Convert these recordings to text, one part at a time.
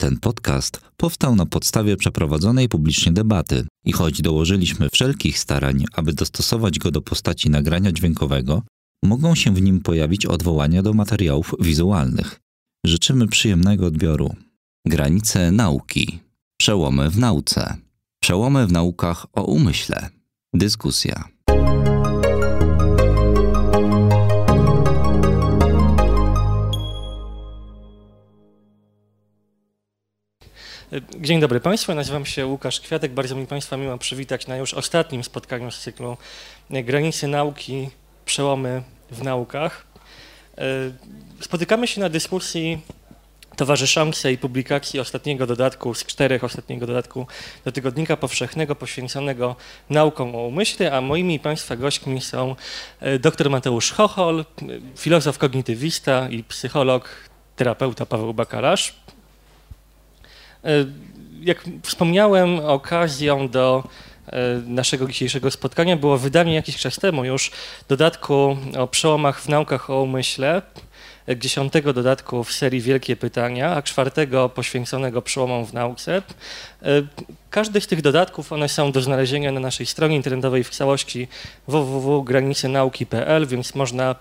Ten podcast powstał na podstawie przeprowadzonej publicznie debaty i choć dołożyliśmy wszelkich starań, aby dostosować go do postaci nagrania dźwiękowego, mogą się w nim pojawić odwołania do materiałów wizualnych. Życzymy przyjemnego odbioru. Granice nauki. Przełomy w nauce. Przełomy w naukach o umyśle. Dyskusja. Dzień dobry Państwu, nazywam się Łukasz Kwiatek. Bardzo mi Państwa miło przywitać na już ostatnim spotkaniu z cyklu Granice Nauki, Przełomy w Naukach. Spotykamy się na dyskusji towarzyszącej publikacji ostatniego dodatku, z czterech ostatniego dodatku do Tygodnika Powszechnego poświęconego naukom o umyśle, a moimi Państwa gośćmi są dr Mateusz Chochol, filozof kognitywista i psycholog, terapeuta Paweł Bakalarz. Jak wspomniałem, okazją do naszego dzisiejszego spotkania było wydanie jakiś czas temu już dodatku o przełomach w naukach o umyśle, dziesiątego dodatku w serii Wielkie Pytania, a czwartego poświęconego przełomom w nauce. Każdy z tych dodatków, one są do znalezienia na naszej stronie internetowej w całości www.granicenauki.pl, więc można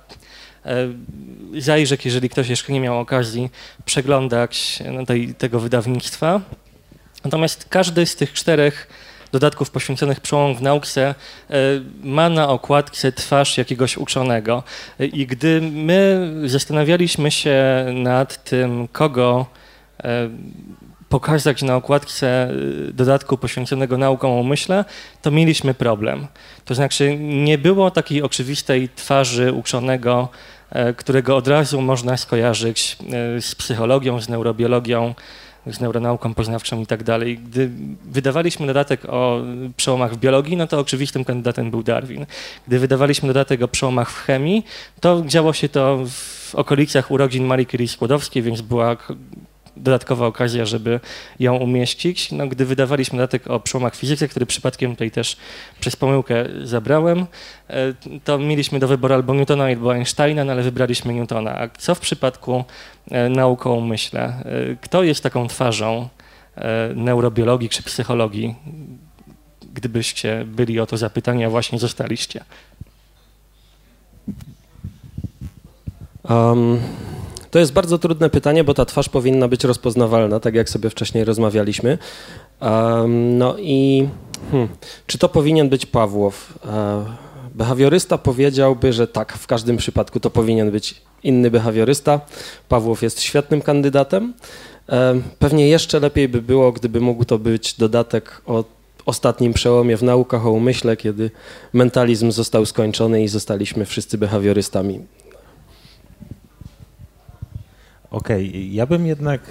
zajrzeć, jeżeli ktoś jeszcze nie miał okazji przeglądać tej, tego wydawnictwa. Natomiast każdy z tych czterech dodatków poświęconych przełomom w nauce ma na okładce twarz jakiegoś uczonego. I gdy my zastanawialiśmy się nad tym, kogo pokazać na okładce dodatku poświęconego naukom o umyśle, to mieliśmy problem. To znaczy nie było takiej oczywistej twarzy uczonego, którego od razu można skojarzyć z psychologią, z neurobiologią, z neuronauką poznawczą i tak dalej. Gdy wydawaliśmy dodatek o przełomach w biologii, no to oczywistym kandydatem był Darwin. Gdy wydawaliśmy dodatek o przełomach w chemii, to działo się to w okolicach urodzin Marii Curie-Skłodowskiej, więc była dodatkowa okazja, żeby ją umieścić. No, gdy wydawaliśmy dodatek o przełomach w fizyce, który przypadkiem tutaj też przez pomyłkę zabrałem, to mieliśmy do wyboru albo Newtona, albo Einsteina, no ale wybraliśmy Newtona. A co w przypadku nauk o umyśle? Kto jest taką twarzą neurobiologii czy psychologii? Gdybyście byli o to zapytani, a właśnie zostaliście. Um, to jest bardzo trudne pytanie, bo ta twarz powinna być rozpoznawalna, tak jak sobie wcześniej rozmawialiśmy. Um, no i hmm, czy to powinien być Pawłow? Um, behawiorysta powiedziałby, że tak, w każdym przypadku to powinien być inny behawiorysta. Pawłow jest świetnym kandydatem. Pewnie jeszcze lepiej by było, gdyby mógł to być dodatek o ostatnim przełomie w naukach o umyśle, kiedy mentalizm został skończony i zostaliśmy wszyscy behawiorystami. Okej, okay. ja bym jednak,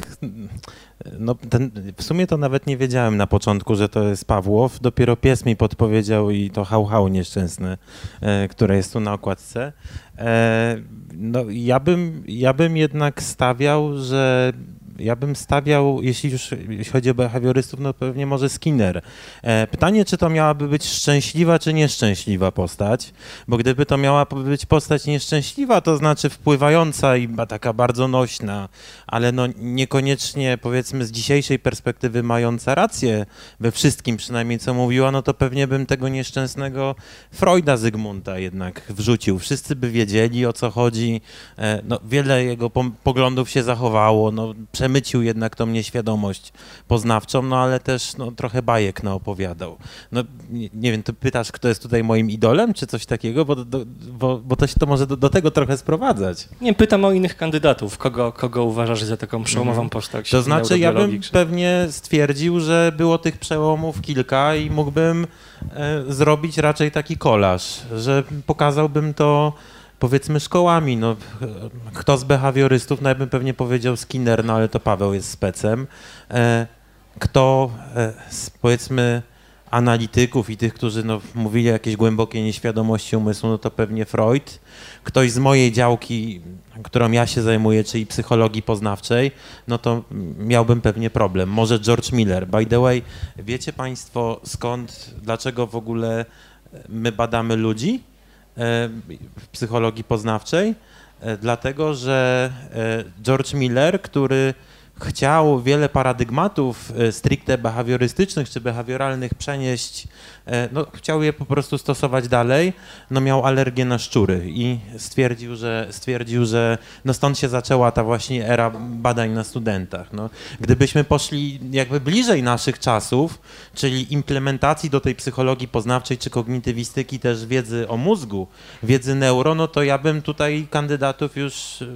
no ten, w sumie to nawet nie wiedziałem na początku, że to jest Pawłow, dopiero pies mi podpowiedział i to hał-hał nieszczęsny, e, które jest tu na okładce. E, no ja bym, ja bym jednak stawiał, że ja bym stawiał, jeśli już jeśli chodzi o behawiorystów, no pewnie może Skinner. E, pytanie, czy to miałaby być szczęśliwa, czy nieszczęśliwa postać, bo gdyby to miała być postać nieszczęśliwa, to znaczy wpływająca i taka bardzo nośna, ale no niekoniecznie powiedzmy z dzisiejszej perspektywy mająca rację we wszystkim, przynajmniej co mówiła, no to pewnie bym tego nieszczęsnego Freuda Zygmunta jednak wrzucił. Wszyscy by wiedzieli o co chodzi, e, no wiele jego poglądów się zachowało, no przemycił jednak tą nieświadomość poznawczą, no ale też no, trochę bajek naopowiadał. No nie, nie wiem, ty pytasz, kto jest tutaj moim idolem, czy coś takiego, bo, do, bo, bo to się to może do, do, tego trochę sprowadzać. Nie, pytam o innych kandydatów. Kogo, kogo uważasz za taką przełomową mhm. postać? To znaczy, ja bym czy... pewnie stwierdził, że było tych przełomów kilka i mógłbym e, zrobić raczej taki kolaż, że pokazałbym to powiedzmy szkołami. No, kto z behawiorystów, no ja bym pewnie powiedział Skinner, no ale to Paweł jest specem. E, kto e, z powiedzmy analityków i tych, którzy no, mówili o jakiejś głębokiej nieświadomości umysłu, no to pewnie Freud. Ktoś z mojej działki, którą ja się zajmuję, czyli psychologii poznawczej, no to miałbym pewnie problem. Może George Miller. By the way, wiecie Państwo skąd, dlaczego w ogóle my badamy ludzi? W psychologii poznawczej, e, dlatego że e, George Miller, który chciał wiele paradygmatów e, stricte behawiorystycznych czy behawioralnych przenieść, e, no, chciał je po prostu stosować dalej, no miał alergię na szczury i stwierdził, że, stwierdził, że no stąd się zaczęła ta właśnie era badań na studentach. No, gdybyśmy poszli jakby bliżej naszych czasów, czyli implementacji do tej psychologii poznawczej czy kognitywistyki też wiedzy o mózgu, wiedzy neuro, no to ja bym tutaj kandydatów już e,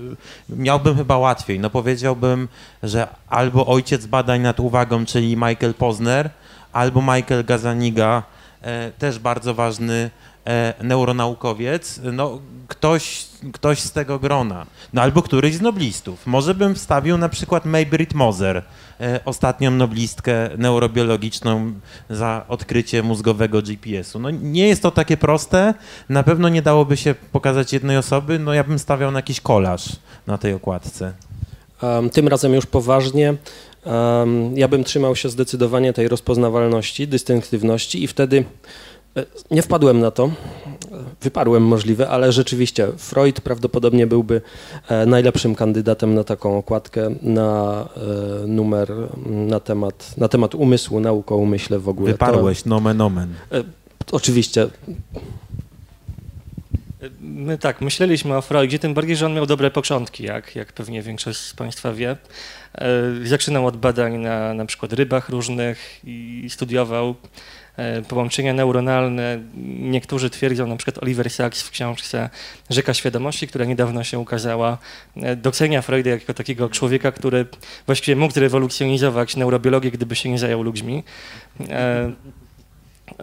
miałbym chyba łatwiej. No powiedziałbym, że albo ojciec badań nad uwagą, czyli Michael Posner, albo Michael Gazaniga, e, też bardzo ważny e, neuronaukowiec, no ktoś, ktoś z tego grona, no albo któryś z noblistów. Może bym wstawił na przykład Maybrit Moser, e, ostatnią noblistkę neurobiologiczną za odkrycie mózgowego GPS-u. No nie jest to takie proste, na pewno nie dałoby się pokazać jednej osoby, no ja bym stawiał na jakiś kolaż na tej okładce. Tym razem już poważnie. Ja bym trzymał się zdecydowanie tej rozpoznawalności, dystynktywności i wtedy e, nie wpadłem na to, wyparłem możliwe, ale rzeczywiście Freud prawdopodobnie byłby e, najlepszym kandydatem na taką okładkę, na e, numer na temat, na temat umysłu, nauk o umyśle w ogóle. Wyparłeś, to, nomen omen. Oczywiście. My tak, myśleliśmy o Freudzie, tym bardziej, że on miał dobre początki, jak, jak pewnie większość z Państwa wie. E, zaczynał od badań na na przykład rybach różnych i studiował e, połączenia neuronalne. Niektórzy twierdzą, na przykład Oliver Sacks w książce Rzeka Świadomości, która niedawno się ukazała, e, docenia Freuda jako takiego człowieka, który właściwie mógł zrewolucjonizować neurobiologię, gdyby się nie zajął ludźmi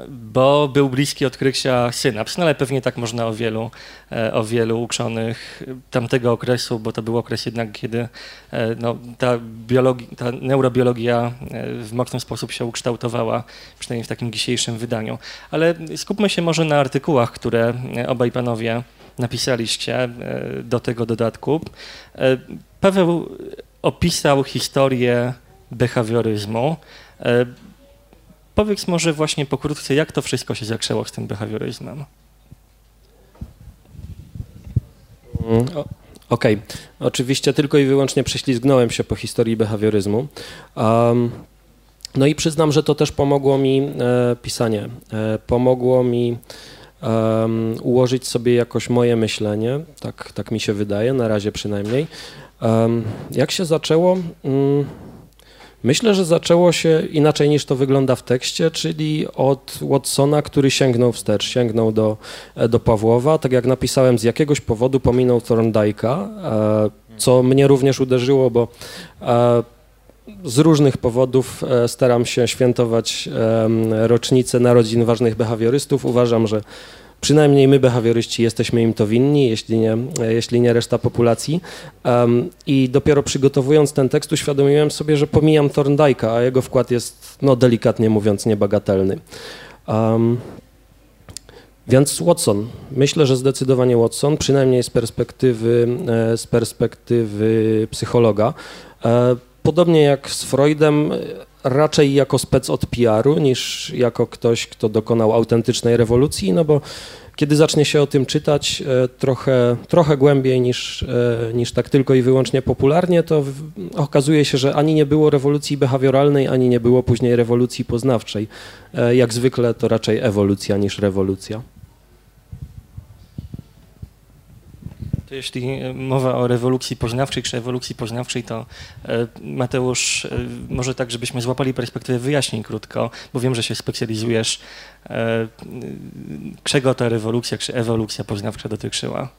bo był bliski odkrycia synaps, no ale pewnie tak można o wielu, e, o wielu uczonych tamtego okresu, bo to był okres jednak, kiedy e, no, ta, biologi, ta neurobiologia e, w mocny sposób się ukształtowała, przynajmniej w takim dzisiejszym wydaniu. Ale skupmy się może na artykułach, które obaj panowie napisaliście do tego dodatku. Paweł opisał historię behawioryzmu. Powiedz może właśnie pokrótce, jak to wszystko się zaczęło z tym behawioryzmem? Mm, okej, okay. oczywiście tylko i wyłącznie prześlizgnąłem się po historii behawioryzmu. Um, no i przyznam, że to też pomogło mi e, pisanie. E, pomogło mi um, ułożyć sobie jakoś moje myślenie, tak, tak mi się wydaje, na razie przynajmniej. Jak się zaczęło? Um, Myślę, że zaczęło się inaczej niż to wygląda w tekście, czyli od Watsona, który sięgnął wstecz, sięgnął do, do Pawłowa. Tak jak napisałem, z jakiegoś powodu pominął Thorndike'a, e, co mnie również uderzyło, bo e, z różnych powodów e, staram się świętować rocznicę narodzin ważnych behawiorystów. Uważam, że Przynajmniej my, behawioryści, jesteśmy im to winni, jeśli nie, jeśli nie reszta populacji. Um, I dopiero przygotowując ten tekst, uświadomiłem sobie, że pomijam Thorndike'a, a jego wkład jest, no delikatnie mówiąc, niebagatelny. Um, więc Watson. Myślę, że zdecydowanie Watson, przynajmniej z perspektywy, e, z perspektywy psychologa. E, podobnie jak z Freudem, raczej jako spec od PR-u niż jako ktoś, kto dokonał autentycznej rewolucji, no bo kiedy zacznie się o tym czytać e, trochę, trochę głębiej niż, e, niż tak tylko i wyłącznie popularnie, to okazuje się, że ani nie było rewolucji behawioralnej, ani nie było później rewolucji poznawczej. E, jak zwykle to raczej ewolucja niż rewolucja. To jeśli e, mowa o rewolucji poznawczej czy ewolucji poznawczej, to e, Mateusz, e, może tak, żebyśmy złapali perspektywę wyjaśnień krótko, bo wiem, że się specjalizujesz. Czego ta rewolucja czy ewolucja poznawcza dotyczyła?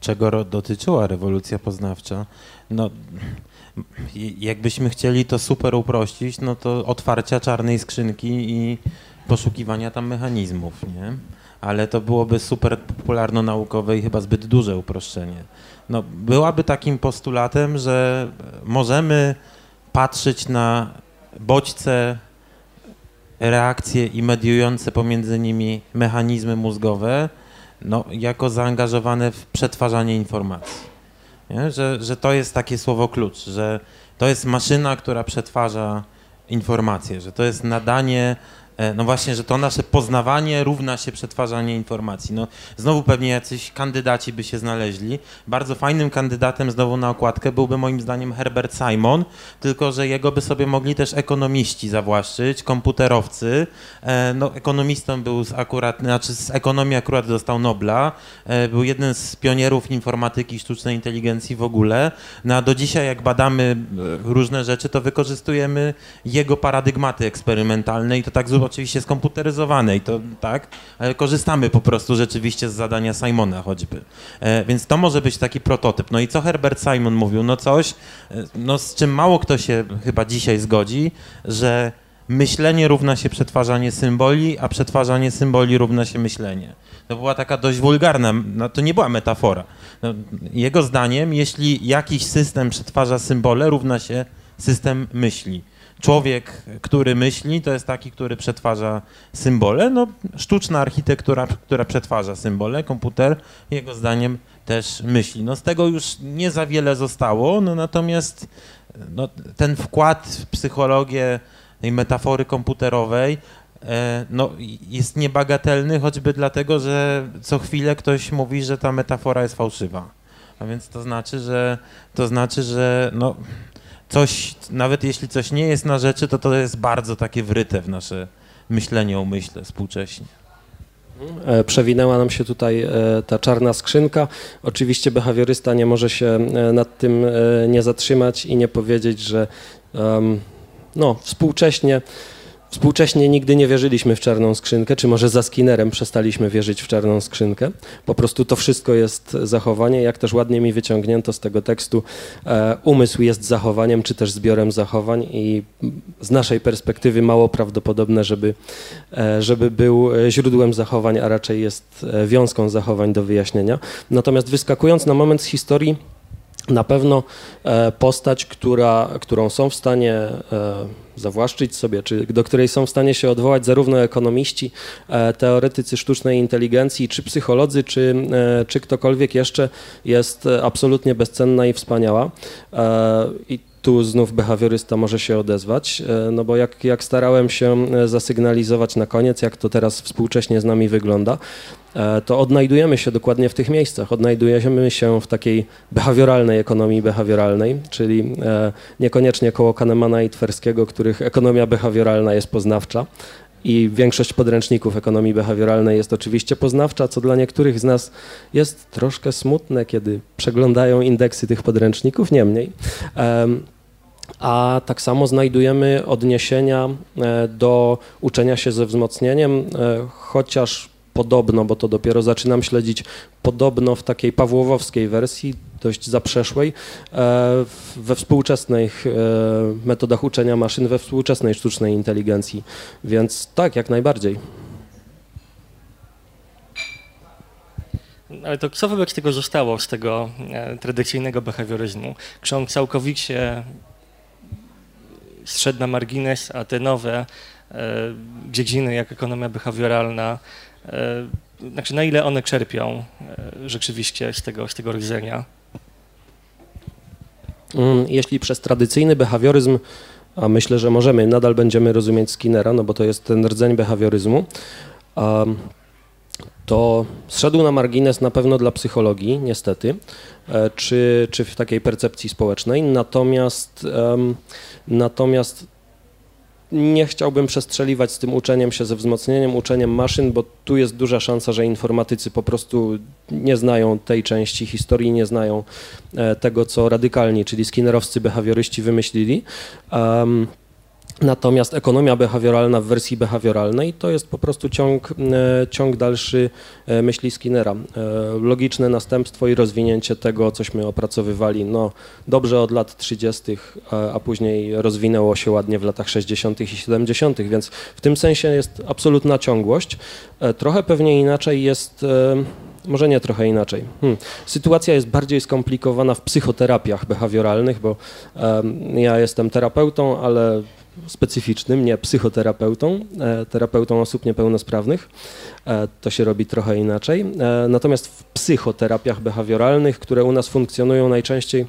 Czego dotyczyła rewolucja poznawcza? No, jakbyśmy chcieli to super uprościć, no to otwarcia czarnej skrzynki i poszukiwania tam mechanizmów, nie? Ale to byłoby super popularno-naukowe i chyba zbyt duże uproszczenie. No, byłaby takim postulatem, że możemy patrzeć na bodźce, reakcje i mediujące pomiędzy nimi mechanizmy mózgowe no, jako zaangażowane w przetwarzanie informacji. Że, że to jest takie słowo klucz, że to jest maszyna, która przetwarza informacje, że to jest nadanie no właśnie, że to nasze poznawanie równa się przetwarzanie informacji. No, znowu pewnie jacyś kandydaci by się znaleźli. Bardzo fajnym kandydatem znowu na okładkę byłby moim zdaniem Herbert Simon, tylko że jego by sobie mogli też ekonomiści zawłaszczyć, komputerowcy. E, no, ekonomistą był akurat, znaczy z ekonomii akurat dostał Nobla, e, był jeden z pionierów informatyki sztucznej inteligencji w ogóle. No a do dzisiaj jak badamy różne rzeczy, to wykorzystujemy jego paradygmaty eksperymentalne i to tak oczywiście skomputeryzowane i to tak, ale korzystamy po prostu rzeczywiście z zadania Simona choćby. E, więc to może być taki prototyp. No i co Herbert Simon mówił? No coś, e, no z czym mało kto się chyba dzisiaj zgodzi, że myślenie równa się przetwarzanie symboli, a przetwarzanie symboli równa się myślenie. To była taka dość wulgarna, no to nie była metafora. No, jego zdaniem, jeśli jakiś system przetwarza symbole, równa się system myśli człowiek, który myśli, to jest taki, który przetwarza symbole. No, sztuczna architektura, która przetwarza symbole, komputer, jego zdaniem też myśli. No, z tego już nie za wiele zostało, no, natomiast no, ten wkład w psychologię tej metafory komputerowej e, no, jest niebagatelny, choćby dlatego, że co chwilę ktoś mówi, że ta metafora jest fałszywa. A więc to znaczy, że to znaczy, że no, coś, nawet jeśli coś nie jest na rzeczy, to to jest bardzo takie wryte w nasze myślenie o myśle współcześnie. E, przewinęła nam się tutaj e, ta czarna skrzynka. Oczywiście behawiorysta nie może się e, nad tym nie zatrzymać i nie powiedzieć, że no, współcześnie Współcześnie nigdy nie wierzyliśmy w czarną skrzynkę, czy może za Skinnerem przestaliśmy wierzyć w czarną skrzynkę. Po prostu to wszystko jest zachowanie, jak też ładnie mi wyciągnięto z tego tekstu, e, umysł jest zachowaniem, czy też zbiorem zachowań i z naszej perspektywy mało prawdopodobne, żeby, e, żeby był źródłem zachowań, a raczej jest e, wiązką zachowań do wyjaśnienia. Natomiast wyskakując na moment z historii, na pewno e, postać, która, którą są w stanie e, zawłaszczyć sobie, czy do której są w stanie się odwołać zarówno ekonomiści, e, teoretycy sztucznej inteligencji, czy psycholodzy, czy, czy ktokolwiek jeszcze, jest absolutnie bezcenna i wspaniała. I tu znów behawiorysta może się odezwać, no bo jak, jak starałem się zasygnalizować na koniec, jak to teraz współcześnie z nami wygląda, E, to odnajdujemy się dokładnie w tych miejscach. Odnajdujemy się w takiej behawioralnej ekonomii behawioralnej, czyli e, niekoniecznie koło Kahnemana i Twerskiego, których ekonomia behawioralna jest poznawcza. I większość podręczników ekonomii behawioralnej jest oczywiście poznawcza, co dla niektórych z nas jest troszkę smutne, kiedy przeglądają indeksy tych podręczników, niemniej. A tak samo znajdujemy odniesienia e, do uczenia się ze wzmocnieniem, chociaż podobno, bo to dopiero zaczynam śledzić, podobno w takiej pawłowowskiej wersji, dość zaprzeszłej, e, we współczesnych e, metodach uczenia maszyn, we współczesnej sztucznej inteligencji. Więc tak, jak najbardziej. Ale to co wobec tego zostało z tego e, tradycyjnego behawioryzmu? Czy on całkowicie zszedł na margines, a te nowe dziedziny, jak ekonomia behawioralna, znaczy na ile one czerpią rzeczywiście z tego, z tego rdzenia? Mm, jeśli przez tradycyjny behawioryzm, a myślę, że możemy, nadal będziemy rozumieć Skinnera, no bo to jest ten rdzeń behawioryzmu, to zszedł na margines na pewno dla psychologii, niestety, e, czy, czy w takiej percepcji społecznej. Natomiast, natomiast nie chciałbym przestrzeliwać z tym uczeniem się ze wzmocnieniem, uczeniem maszyn, bo tu jest duża szansa, że informatycy po prostu nie znają tej części historii, nie znają e, tego, co radykalni, czyli skinnerowscy behawioryści wymyślili. Um, Natomiast ekonomia behawioralna w wersji behawioralnej to jest po prostu ciąg, e, ciąg dalszy e, myśli Skinnera. E, logiczne następstwo i rozwinięcie tego, cośmy opracowywali no, dobrze od lat 30., a później rozwinęło się ładnie w latach 60. i 70., więc w tym sensie jest absolutna ciągłość. Trochę pewnie inaczej jest może nie trochę inaczej. Hmm. Sytuacja jest bardziej skomplikowana w psychoterapiach behawioralnych, bo um, ja jestem terapeutą, ale specyficznym, nie psychoterapeutą, e, terapeutą osób niepełnosprawnych. E, to się robi trochę inaczej. E, natomiast w psychoterapiach behawioralnych, które u nas funkcjonują najczęściej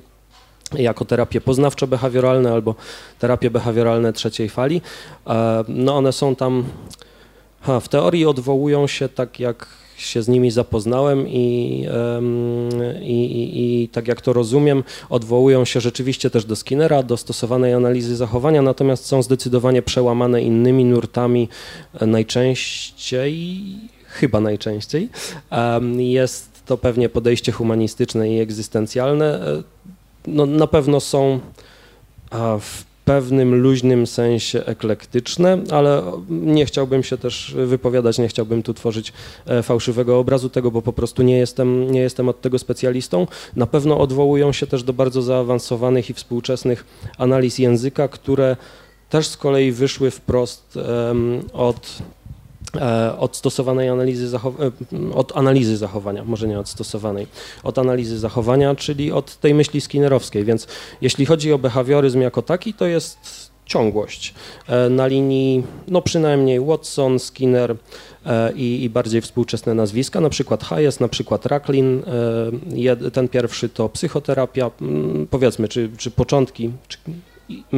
jako terapie poznawczo-behawioralne albo terapie behawioralne trzeciej fali, no one są tam Ha, w teorii odwołują się tak, jak się z nimi zapoznałem i, i, i, tak jak to rozumiem, odwołują się rzeczywiście też do Skinnera, do stosowanej analizy zachowania, natomiast są zdecydowanie przełamane innymi nurtami e, najczęściej, chyba najczęściej. Jest to pewnie podejście humanistyczne i egzystencjalne. E, no, na pewno są w pewnym luźnym sensie eklektyczne, ale nie chciałbym się też wypowiadać, nie chciałbym tu tworzyć e, fałszywego obrazu tego, bo po prostu nie jestem, nie jestem od tego specjalistą. Na pewno odwołują się też do bardzo zaawansowanych i współczesnych analiz języka, które też z kolei wyszły wprost od E, od stosowanej analizy, e, od analizy zachowania, może nie od stosowanej, od analizy zachowania, czyli od tej myśli skinnerowskiej. Więc jeśli chodzi o behawioryzm jako taki, to jest ciągłość e, na linii, no przynajmniej Watson, Skinner i, i bardziej współczesne nazwiska, na przykład Hayes, na przykład Racklin, ten pierwszy to psychoterapia, powiedzmy, czy, czy początki, czy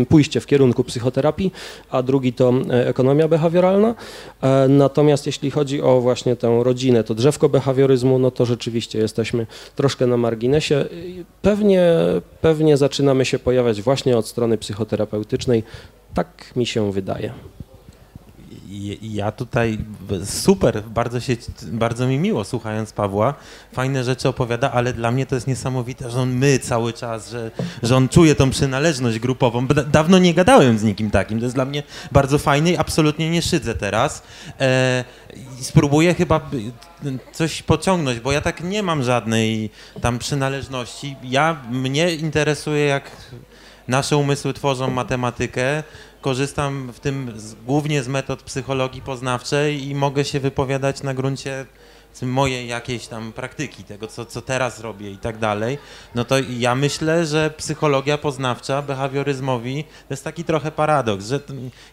pójście w kierunku psychoterapii, a drugi to e, ekonomia behawioralna. E, natomiast jeśli chodzi o właśnie tę rodzinę, to drzewko behawioryzmu, no to rzeczywiście jesteśmy troszkę na marginesie. Pewnie, pewnie zaczynamy się pojawiać właśnie od strony psychoterapeutycznej. Tak mi się wydaje ja tutaj super, bardzo, się, bardzo mi miło słuchając Pawła, fajne rzeczy opowiada, ale dla mnie to jest niesamowite, że on my cały czas, że, że on czuje tą przynależność grupową. Dawno nie gadałem z nikim takim, to jest dla mnie bardzo fajne i absolutnie nie szydzę teraz. E, spróbuję chyba coś pociągnąć, bo ja tak nie mam żadnej tam przynależności. Ja, mnie interesuje jak nasze umysły tworzą matematykę, korzystam w tym z, głównie z metod psychologii poznawczej i mogę się wypowiadać na gruncie mojej jakiejś tam praktyki, tego co, co teraz robię i tak dalej, no to ja myślę, że psychologia poznawcza behawioryzmowi to jest taki trochę paradoks, że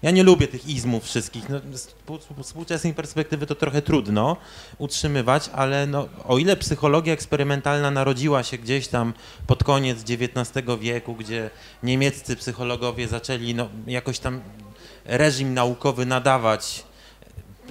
ja nie lubię tych izmów wszystkich, no, z współczesnej perspektywy to trochę trudno utrzymywać, ale no, o ile psychologia eksperymentalna narodziła się gdzieś tam pod koniec XIX wieku, gdzie niemieccy psychologowie zaczęli no, jakoś tam reżim naukowy nadawać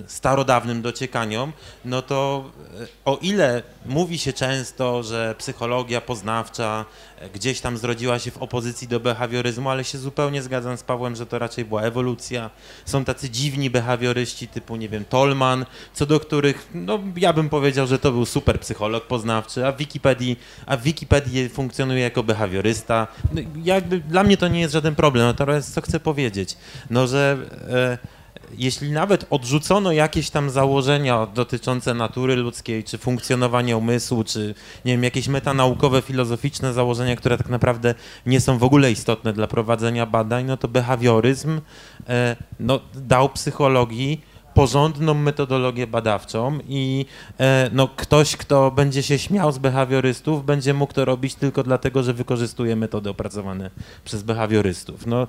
starodawnym dociekaniom, no to e, o ile mówi się często, że psychologia poznawcza e, gdzieś tam zrodziła się w opozycji do behawioryzmu, ale się zupełnie zgadzam z Pawłem, że to raczej była ewolucja. Są tacy dziwni behawioryści typu, nie wiem, Tolman, co do których, no ja bym powiedział, że to był super psycholog poznawczy, a w Wikipedii, a w Wikipedii funkcjonuje jako behawiorysta. No, jakby, dla mnie to nie jest żaden problem, natomiast co chcę powiedzieć, no że... E, jeśli nawet odrzucono jakieś tam założenia dotyczące natury ludzkiej, czy funkcjonowania umysłu, czy nie wiem, jakieś metanaukowe, filozoficzne założenia, które tak naprawdę nie są w ogóle istotne dla prowadzenia badań, no to behawioryzm e, no, dał psychologii porządną metodologię badawczą i e, no, ktoś, kto będzie się śmiał z behawiorystów, będzie mógł to robić tylko dlatego, że wykorzystuje metody opracowane przez behawiorystów. No,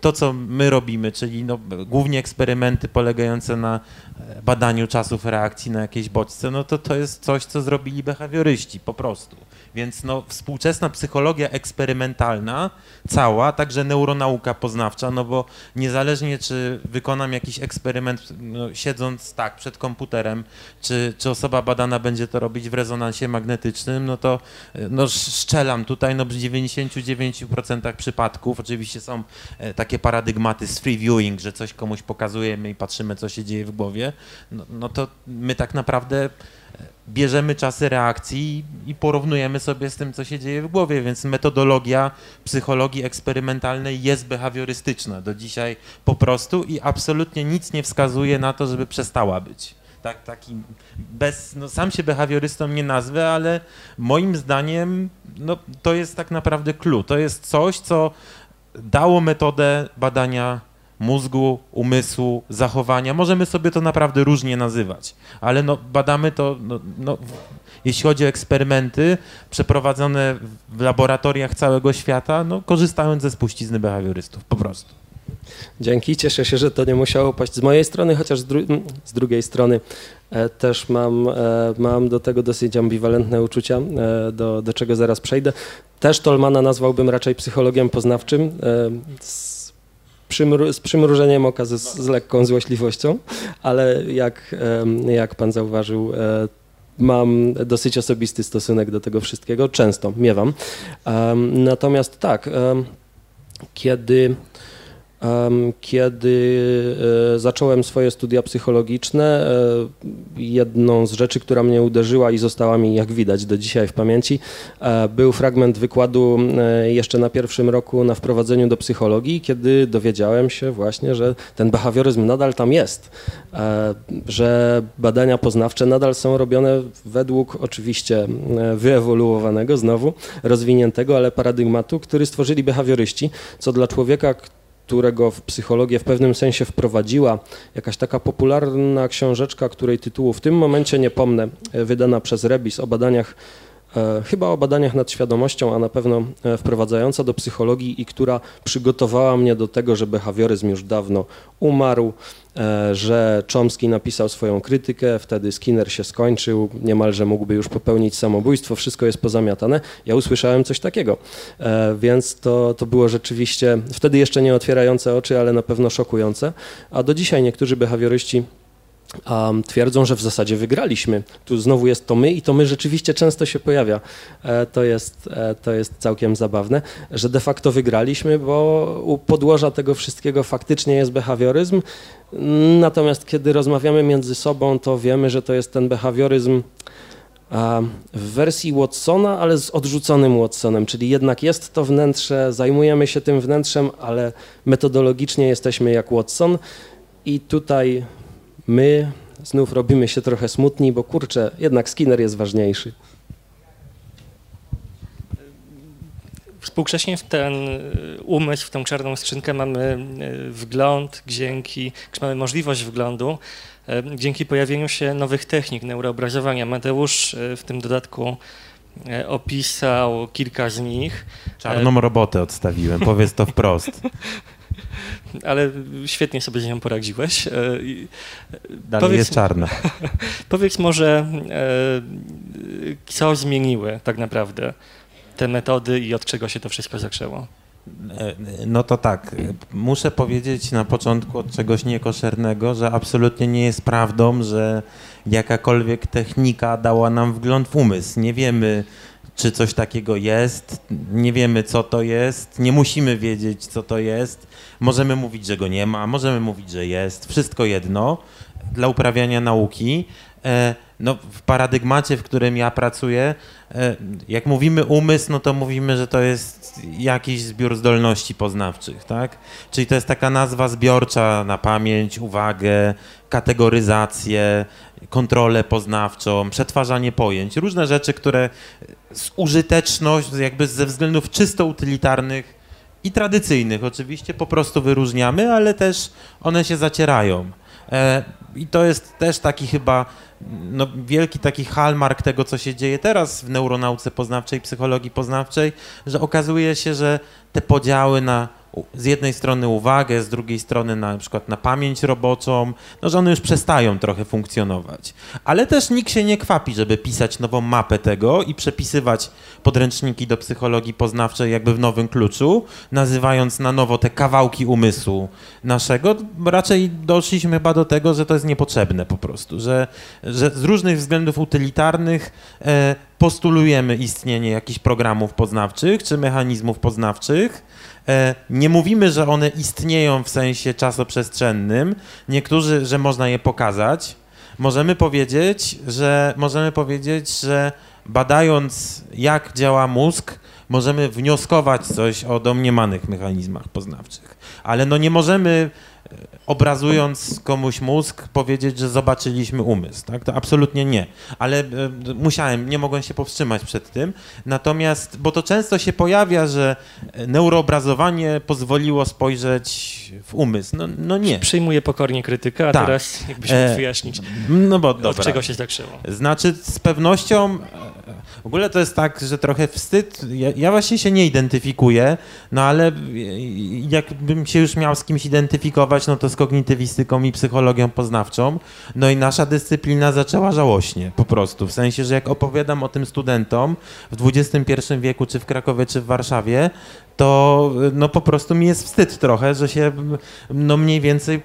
to, co my robimy, czyli no, głównie eksperymenty polegające na e, badaniu czasów reakcji na jakieś bodźce, no to to jest coś, co zrobili behawioryści po prostu. Więc no, współczesna psychologia eksperymentalna, cała, także neuronauka poznawcza, no bo niezależnie czy wykonam jakiś eksperyment no, siedząc tak przed komputerem, czy, czy osoba badana będzie to robić w rezonansie magnetycznym, no to no, szczelam tutaj, no w 99% przypadków, oczywiście są e, takie paradygmaty z free viewing, że coś komuś pokazujemy i patrzymy, co się dzieje w głowie, no, no to my tak naprawdę bierzemy czasy reakcji i porównujemy sobie z tym, co się dzieje w głowie, więc metodologia psychologii eksperymentalnej jest behawiorystyczna do dzisiaj po prostu i absolutnie nic nie wskazuje na to, żeby przestała być. Tak, taki bez, no sam się behawiorystą nie nazwę, ale moim zdaniem no, to jest tak naprawdę clue. To jest coś, co dało metodę badania mózgu, umysłu, zachowania. Możemy sobie to naprawdę różnie nazywać, ale no, badamy to, no, no, jeśli chodzi o eksperymenty przeprowadzone w laboratoriach całego świata, no, korzystając ze spuścizny behawiorystów, po prostu. Dzięki, cieszę się, że to nie musiało paść z mojej strony, chociaż z, dru z drugiej strony e, też mam, e, mam do tego dosyć ambiwalentne uczucia, e, do, do czego zaraz przejdę. Też Tolmana nazwałbym raczej psychologiem poznawczym. Z przymru z przymrużeniem oka, z, z lekką złośliwością, ale jak, jak pan zauważył, e, mam dosyć osobisty stosunek do tego wszystkiego, często miewam. Natomiast tak, kiedy kiedy e, zacząłem swoje studia psychologiczne, e, jedną z rzeczy, która mnie uderzyła i została mi, jak widać, do dzisiaj w pamięci, e, był fragment wykładu jeszcze na pierwszym roku na wprowadzeniu do psychologii, kiedy dowiedziałem się właśnie, że ten behawioryzm nadal tam jest, że badania poznawcze nadal są robione według oczywiście wyewoluowanego, znowu rozwiniętego, ale paradygmatu, który stworzyli behawioryści, co dla człowieka, którego w psychologię w pewnym sensie wprowadziła jakaś taka popularna książeczka, której tytułu w tym momencie nie pomnę, e, wydana przez Rebis o badaniach E, chyba o badaniach nad świadomością, a na pewno e, wprowadzająca do psychologii i która przygotowała mnie do tego, że behawioryzm już dawno umarł, że Chomsky napisał swoją krytykę, wtedy Skinner się skończył, niemalże mógłby już popełnić samobójstwo, wszystko jest pozamiatane. Ja usłyszałem coś takiego, więc to, to było rzeczywiście wtedy jeszcze nie otwierające oczy, ale na pewno szokujące, a do dzisiaj niektórzy behawioryści um, twierdzą, że w zasadzie wygraliśmy. Tu znowu jest to my i to my rzeczywiście często się pojawia. E, to, jest, e, to jest całkiem zabawne, że de facto wygraliśmy, bo u podłoża tego wszystkiego faktycznie jest behawioryzm. Natomiast kiedy rozmawiamy między sobą, to wiemy, że to jest ten behawioryzm w wersji Watsona, ale z odrzuconym Watsonem, czyli jednak jest to wnętrze, zajmujemy się tym wnętrzem, ale metodologicznie jesteśmy jak Watson i tutaj my znów robimy się trochę smutni, bo kurczę, jednak Skinner jest ważniejszy. Współcześnie w ten umysł, w tą czarną skrzynkę mamy e, wgląd, dzięki, mamy możliwość wglądu, e, dzięki pojawieniu się nowych technik neuroobrazowania. Mateusz e, w tym dodatku opisał kilka z nich. Czarną robotę odstawiłem, powiedz to wprost. ale świetnie sobie z nią poradziłeś. E, Dalej powiedz, jest czarna. powiedz może, e, co zmieniły tak naprawdę te metody i od czego się to wszystko zaczęło? E, no to tak, muszę powiedzieć na początku od czegoś niekoszernego, że absolutnie nie jest prawdą, że jakakolwiek technika dała nam wgląd w umysł. Nie wiemy, czy coś takiego jest, nie wiemy co to jest, nie musimy wiedzieć co to jest. Możemy mówić, że go nie ma, możemy mówić, że jest, wszystko jedno dla uprawiania nauki. E, no, w paradygmacie, w którym ja pracuję, e, jak mówimy umysł, no to mówimy, że to jest jakiś zbiór zdolności poznawczych, tak? Czyli to jest taka nazwa zbiorcza na pamięć, uwagę, kategoryzację, kontrolę poznawczą, przetwarzanie pojęć, różne rzeczy, które z użyteczność, jakby ze względów czysto utylitarnych i tradycyjnych oczywiście po prostu wyróżniamy, ale też one się zacierają. E, I to jest też taki chyba no, wielki taki hallmark tego, co się dzieje teraz w neuronauce poznawczej, psychologii poznawczej, że okazuje się, że te podziały na z jednej strony uwagę, z drugiej strony na, przykład na pamięć roboczą, no że one już przestają trochę funkcjonować. Ale też nikt się nie kwapi, żeby pisać nową mapę tego i przepisywać podręczniki do psychologii poznawczej jakby w nowym kluczu, nazywając na nowo te kawałki umysłu naszego. Raczej doszliśmy chyba do tego, że to jest niepotrzebne po prostu, że, że z różnych względów utylitarnych e, postulujemy istnienie jakichś programów poznawczych czy mechanizmów poznawczych, E, nie mówimy, że one istnieją w sensie czasoprzestrzennym. Niektórzy, że można je pokazać. Możemy powiedzieć, że możemy powiedzieć, że badając jak działa mózg, możemy wnioskować coś o domniemanych mechanizmach poznawczych. Ale no nie możemy obrazując komuś mózg, powiedzieć, że zobaczyliśmy umysł. Tak? To absolutnie nie. Ale e, musiałem, nie mogłem się powstrzymać przed tym. Natomiast, bo to często się pojawia, że neuroobrazowanie pozwoliło spojrzeć w umysł. No, no nie. Przyjmuję pokornie krytykę, a tak. teraz jakbyś mógł e, wyjaśnić, no bo, od dobra. czego się zaczęło. Znaczy, z pewnością W ogóle to jest tak, że trochę wstyd. Ja, ja, właśnie się nie identyfikuję, no ale jakbym się już miał z kimś identyfikować, no to z kognitywistyką i psychologią poznawczą. No i nasza dyscyplina zaczęła żałośnie po prostu. W sensie, że jak opowiadam o tym studentom w XXI wieku, czy w Krakowie, czy w Warszawie, to no po prostu mi jest wstyd trochę, że się no mniej więcej e,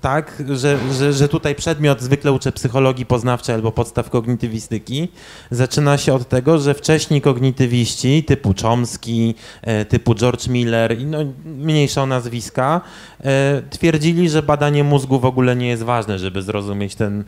tak, że, że, że tutaj przedmiot zwykle uczę psychologii poznawczej albo podstaw kognitywistyki, zaczyna się od tego, że wcześniej kognitywiści typu Chomsky, e, typu George Miller i no mniejsza o nazwiska e, twierdzili, że badanie mózgu w ogóle nie jest ważne, żeby zrozumieć ten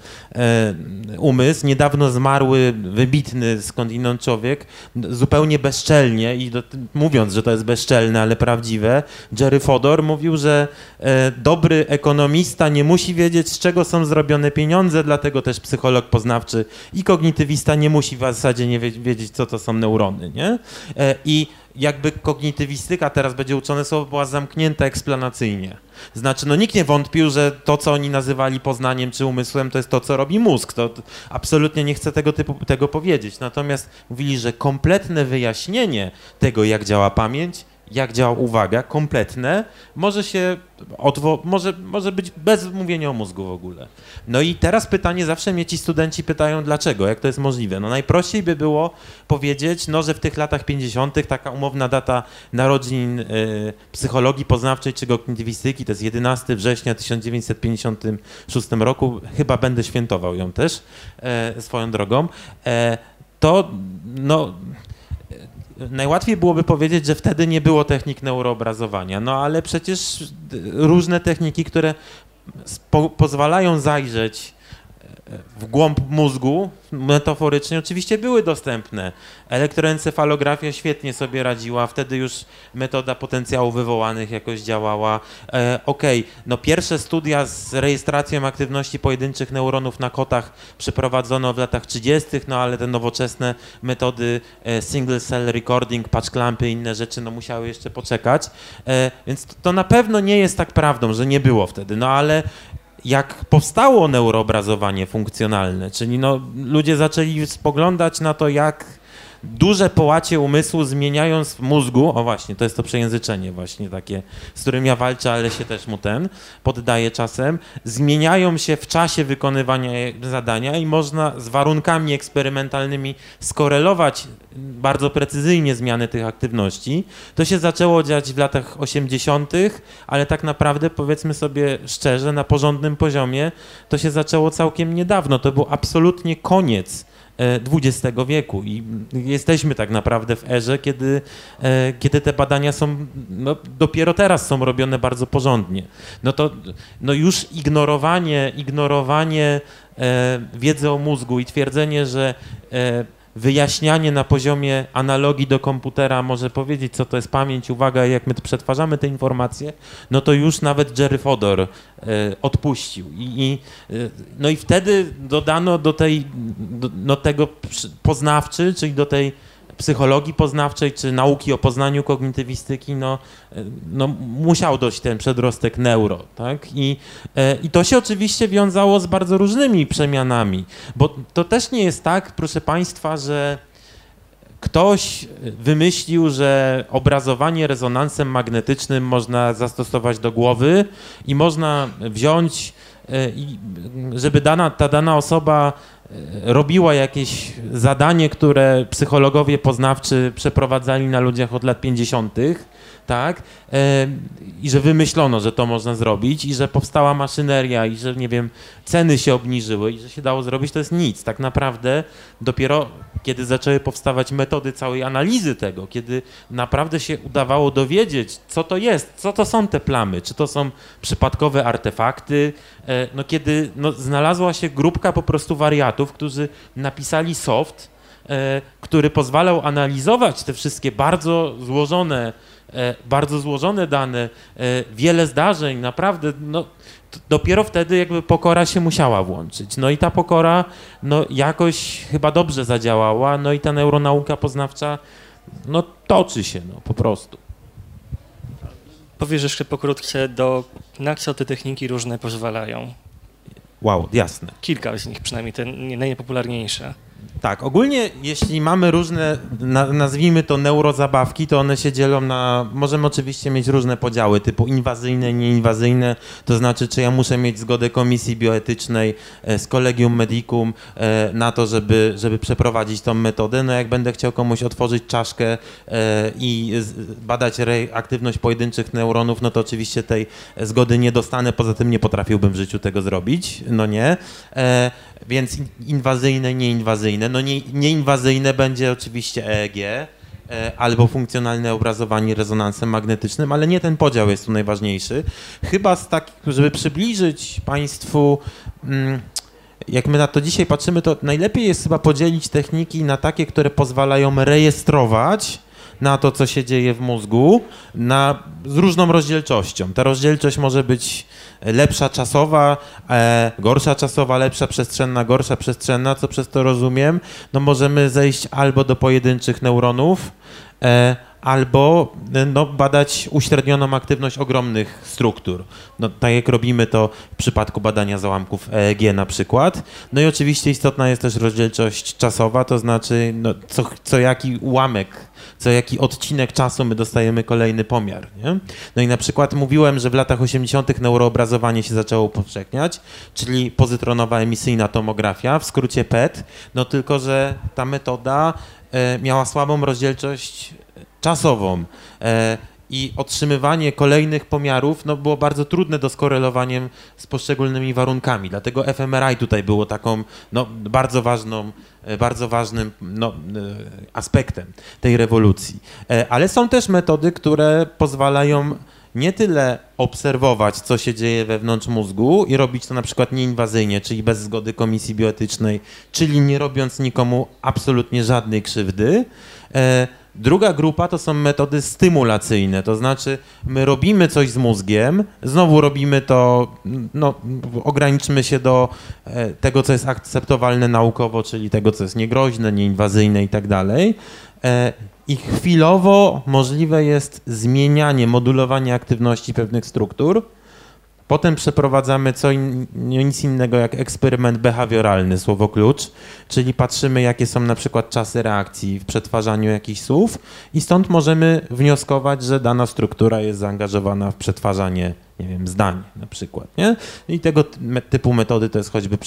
umysł. Niedawno zmarły, wybitny skądinąd człowiek, zupełnie bezczelnie i do, mówiąc, że to jest bezczelne, ale prawdziwe. Jerry Fodor mówił, że e, dobry ekonomista nie musi wiedzieć, z czego są zrobione pieniądze, dlatego też psycholog poznawczy i kognitywista nie musi w zasadzie nie wiedzieć, co to są neurony. Nie? E, I jakby kognitywistyka teraz będzie uczone słowo była zamknięta eksplanacyjnie. Znaczy, no nikt nie wątpił, że to, co oni nazywali poznaniem czy umysłem, to jest to, co robi mózg. To absolutnie nie chcę tego, typu, tego powiedzieć. Natomiast mówili, że kompletne wyjaśnienie tego, jak działa pamięć, jak działa uwaga, kompletne, może się odwo- może, może być bez mówienia o mózgu w ogóle. No i teraz pytanie, zawsze mnie ci studenci pytają, dlaczego, jak to jest możliwe. No najprościej by było powiedzieć, no, że w tych latach 50. taka umowna data narodzin y, psychologii poznawczej czy kognitywistyki, to jest 11 września 1956 roku, chyba będę świętował ją też e, swoją drogą, e, to no najłatwiej byłoby powiedzieć, że wtedy nie było technik neuroobrazowania, no ale przecież różne techniki, które po pozwalają zajrzeć w głąb mózgu, metaforycznie oczywiście były dostępne. Elektroencefalografia świetnie sobie radziła, wtedy już metoda potencjałów wywołanych jakoś działała. E, Okej, okay. no pierwsze studia z rejestracją aktywności pojedynczych neuronów na kotach przeprowadzono w latach 30., no ale te nowoczesne metody e, single cell recording, patch clampy inne rzeczy, no musiały jeszcze poczekać. E, więc to na pewno nie jest tak prawdą, że nie było wtedy, no ale jak powstało neuroobrazowanie funkcjonalne, czyli no, ludzie zaczęli spoglądać na to, jak duże połacie umysłu zmieniając w mózgu, o właśnie, to jest to przejęzyczenie właśnie takie, z którym ja walczę, ale się też mu ten poddaję czasem, zmieniają się w czasie wykonywania zadania i można z warunkami eksperymentalnymi skorelować bardzo precyzyjnie zmiany tych aktywności. To się zaczęło dziać w latach 80., ale tak naprawdę powiedzmy sobie szczerze, na porządnym poziomie to się zaczęło całkiem niedawno. To był absolutnie koniec XX wieku i jesteśmy tak naprawdę w erze, kiedy, e, kiedy te badania są, no, dopiero teraz są robione bardzo porządnie. No to no już ignorowanie, ignorowanie e, wiedzy o mózgu i twierdzenie, że e, wyjaśnianie na poziomie analogii do komputera może powiedzieć, co to jest pamięć, uwaga, jak my przetwarzamy te informacje, no to już nawet Jerry Fodor e, odpuścił. I, i, e, no i wtedy dodano do tej, do, do tego poznawczy, czyli do tej psychologii poznawczej czy nauki o poznaniu kognitywistyki, no, no musiał dojść ten przedrostek neuro, tak? I, e, I to się oczywiście wiązało z bardzo różnymi przemianami, bo to też nie jest tak, proszę Państwa, że ktoś wymyślił, że obrazowanie rezonansem magnetycznym można zastosować do głowy i można wziąć, e, żeby dana, ta dana osoba robiła jakieś zadanie, które psychologowie poznawczy przeprowadzali na ludziach od lat 50., tak? E, I że wymyślono, że to można zrobić, i że powstała maszyneria, i że nie wiem, ceny się obniżyły, i że się dało zrobić, to jest nic. Tak naprawdę dopiero kiedy zaczęły powstawać metody całej analizy tego, kiedy naprawdę się udawało dowiedzieć, co to jest, co to są te plamy, czy to są przypadkowe artefakty, e, no kiedy no, znalazła się grupka po prostu wariatów, którzy napisali soft, e, który pozwalał analizować te wszystkie bardzo złożone, e, bardzo złożone dane, wiele zdarzeń, naprawdę, no, dopiero wtedy jakby pokora się musiała włączyć. No i ta pokora no jakoś chyba dobrze zadziałała, no i ta neuronauka poznawcza no toczy się no po prostu. Powiesz jeszcze pokrótce, do, na co te techniki różne pozwalają? Wow, jasne. Kilka z nich, przynajmniej te najpopularniejsze. Tak, ogólnie jeśli mamy różne, na, nazwijmy to neurozabawki, to one się dzielą na, możemy oczywiście mieć różne podziały, typu inwazyjne, nieinwazyjne, to znaczy czy ja muszę mieć zgodę komisji bioetycznej e, z Collegium Medicum e, na to, żeby, żeby przeprowadzić tą metodę, no jak będę chciał komuś otworzyć czaszkę e, i badać aktywność pojedynczych neuronów, no to oczywiście tej zgody nie dostanę, poza tym nie potrafiłbym w życiu tego zrobić, no nie. Więc inwazyjne, nieinwazyjne. No nie, nieinwazyjne będzie oczywiście EEG e, albo funkcjonalne obrazowanie rezonansem magnetycznym, ale nie ten podział jest tu najważniejszy. Chyba z tak, żeby przybliżyć Państwu, mm, jak my na to dzisiaj patrzymy, to najlepiej jest chyba podzielić techniki na takie, które pozwalają rejestrować na to, co się dzieje w mózgu, na, z różną rozdzielczością. Ta rozdzielczość może być lepsza czasowa, e, gorsza czasowa, lepsza przestrzenna, gorsza przestrzenna, co przez to rozumiem, no możemy zejść albo do pojedynczych neuronów, e, albo no, badać uśrednioną aktywność ogromnych struktur. No, tak jak robimy to w przypadku badania załamków EEG na przykład. No i oczywiście istotna jest też rozdzielczość czasowa, to znaczy no, co, co jaki ułamek co jaki odcinek czasu my dostajemy kolejny pomiar. Nie? No i na przykład mówiłem, że w latach 80. neuroobrazowanie się zaczęło upowszechniać, czyli pozytronowa emisyjna tomografia, w skrócie PET, no tylko, że ta metoda e, miała słabą rozdzielczość czasową. E, i otrzymywanie kolejnych pomiarów no, było bardzo trudne do skorelowania z poszczególnymi warunkami. Dlatego fMRI tutaj było taką no, bardzo ważną, e, bardzo ważnym no, e, aspektem tej rewolucji. Ale są też metody, które pozwalają nie tyle obserwować, co się dzieje wewnątrz mózgu i robić to na przykład nieinwazyjnie, czyli bez zgody komisji bioetycznej, czyli nie robiąc nikomu absolutnie żadnej krzywdy, Druga grupa to są metody stymulacyjne, to znaczy my robimy coś z mózgiem, znowu robimy to, no, ograniczmy się do e, tego, co jest akceptowalne naukowo, czyli tego, co jest niegroźne, nieinwazyjne i tak dalej. E, I chwilowo możliwe jest zmienianie, modulowanie aktywności pewnych struktur, Potem przeprowadzamy co in, nic innego jak eksperyment behawioralny, słowo klucz, czyli patrzymy, jakie są na przykład czasy reakcji w przetwarzaniu jakichś słów i stąd możemy wnioskować, że dana struktura jest zaangażowana w przetwarzanie, nie wiem, zdań na przykład. Nie? I tego typu metody to jest choćby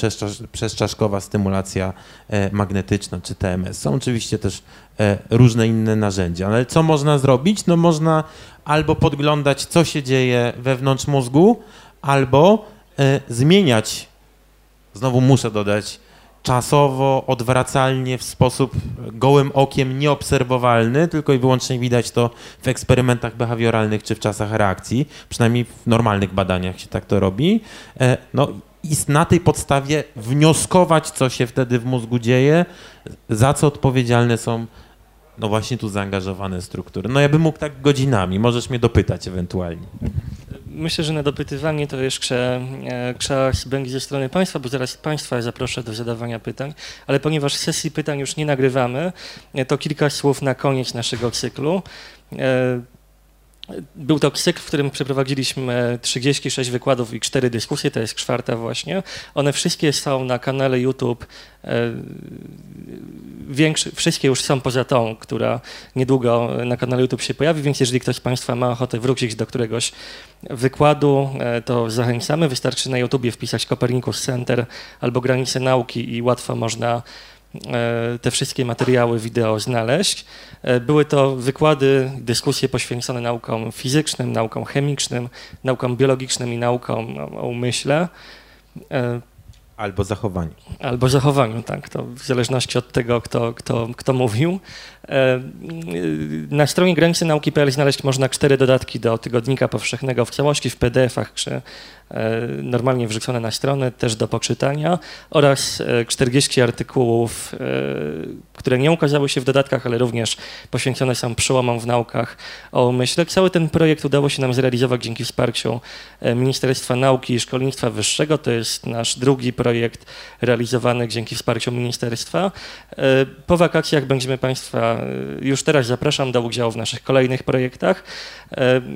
przezczaszkowa stymulacja e, magnetyczna czy TMS. Są oczywiście też e, różne inne narzędzia, ale co można zrobić? No można albo podglądać, co się dzieje wewnątrz mózgu, albo y, zmieniać, znowu muszę dodać, czasowo, odwracalnie, w sposób gołym okiem nieobserwowalny, tylko i wyłącznie widać to w eksperymentach behawioralnych czy w czasach reakcji, przynajmniej w normalnych badaniach się tak to robi. E, no i na tej podstawie wnioskować, co się wtedy w mózgu dzieje, za co odpowiedzialne są no właśnie tu zaangażowane struktury. No ja bym mógł tak godzinami, możesz mnie dopytać ewentualnie. Myślę, że na dopytywanie to jeszcze e, czas będzie ze strony Państwa, bo zaraz Państwa zaproszę do zadawania pytań, ale ponieważ sesji pytań już nie nagrywamy, e, to kilka słów na koniec naszego cyklu. Był to cykl, w którym przeprowadziliśmy 36 wykładów i 4 dyskusje, to jest czwarta właśnie. One wszystkie są na kanale YouTube. E, większy, wszystkie już są poza tą, która niedługo na kanale YouTube się pojawi, więc jeżeli ktoś z Państwa ma ochotę wrócić do któregoś wykładu, e, to zachęcamy. Wystarczy na YouTubie wpisać Copernicus Center albo Granice Nauki i łatwo można te wszystkie materiały wideo znaleźć. E, były to wykłady, dyskusje poświęcone naukom fizycznym, naukom chemicznym, naukom biologicznym i naukom o umyśle. E, albo zachowaniu. Albo zachowaniu, tak. To w zależności od tego, kto, kto, kto mówił. Na stronie granicy nauki.pl znaleźć można cztery dodatki do tygodnika powszechnego w całości w PDF-ach czy E, normalnie wrzucone na stronę, też do poczytania oraz 40 e, artykułów, e, które nie ukazały się w dodatkach, ale również poświęcone są przełomom w naukach o umyśle. Cały ten projekt udało się nam zrealizować dzięki wsparciu Ministerstwa Nauki i Szkolnictwa Wyższego. To jest nasz drugi projekt realizowany dzięki wsparciu ministerstwa. Po wakacjach będziemy Państwa, już teraz zapraszam do udziału w naszych kolejnych projektach.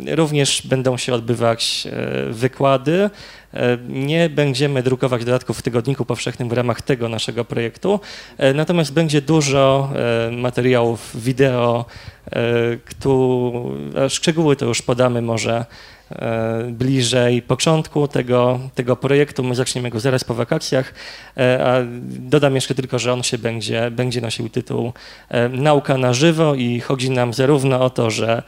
Również będą się odbywać wykłady debaty. Nie będziemy drukować dodatków w Tygodniku Powszechnym w ramach tego naszego projektu, natomiast będzie dużo materiałów wideo, które, szczegóły to już podamy może E, bliżej początku tego, tego projektu. My zaczniemy go zaraz po wakacjach, e, a dodam jeszcze tylko, że on się będzie, będzie nosił tytuł e, Nauka na żywo i chodzi nam zarówno o to, że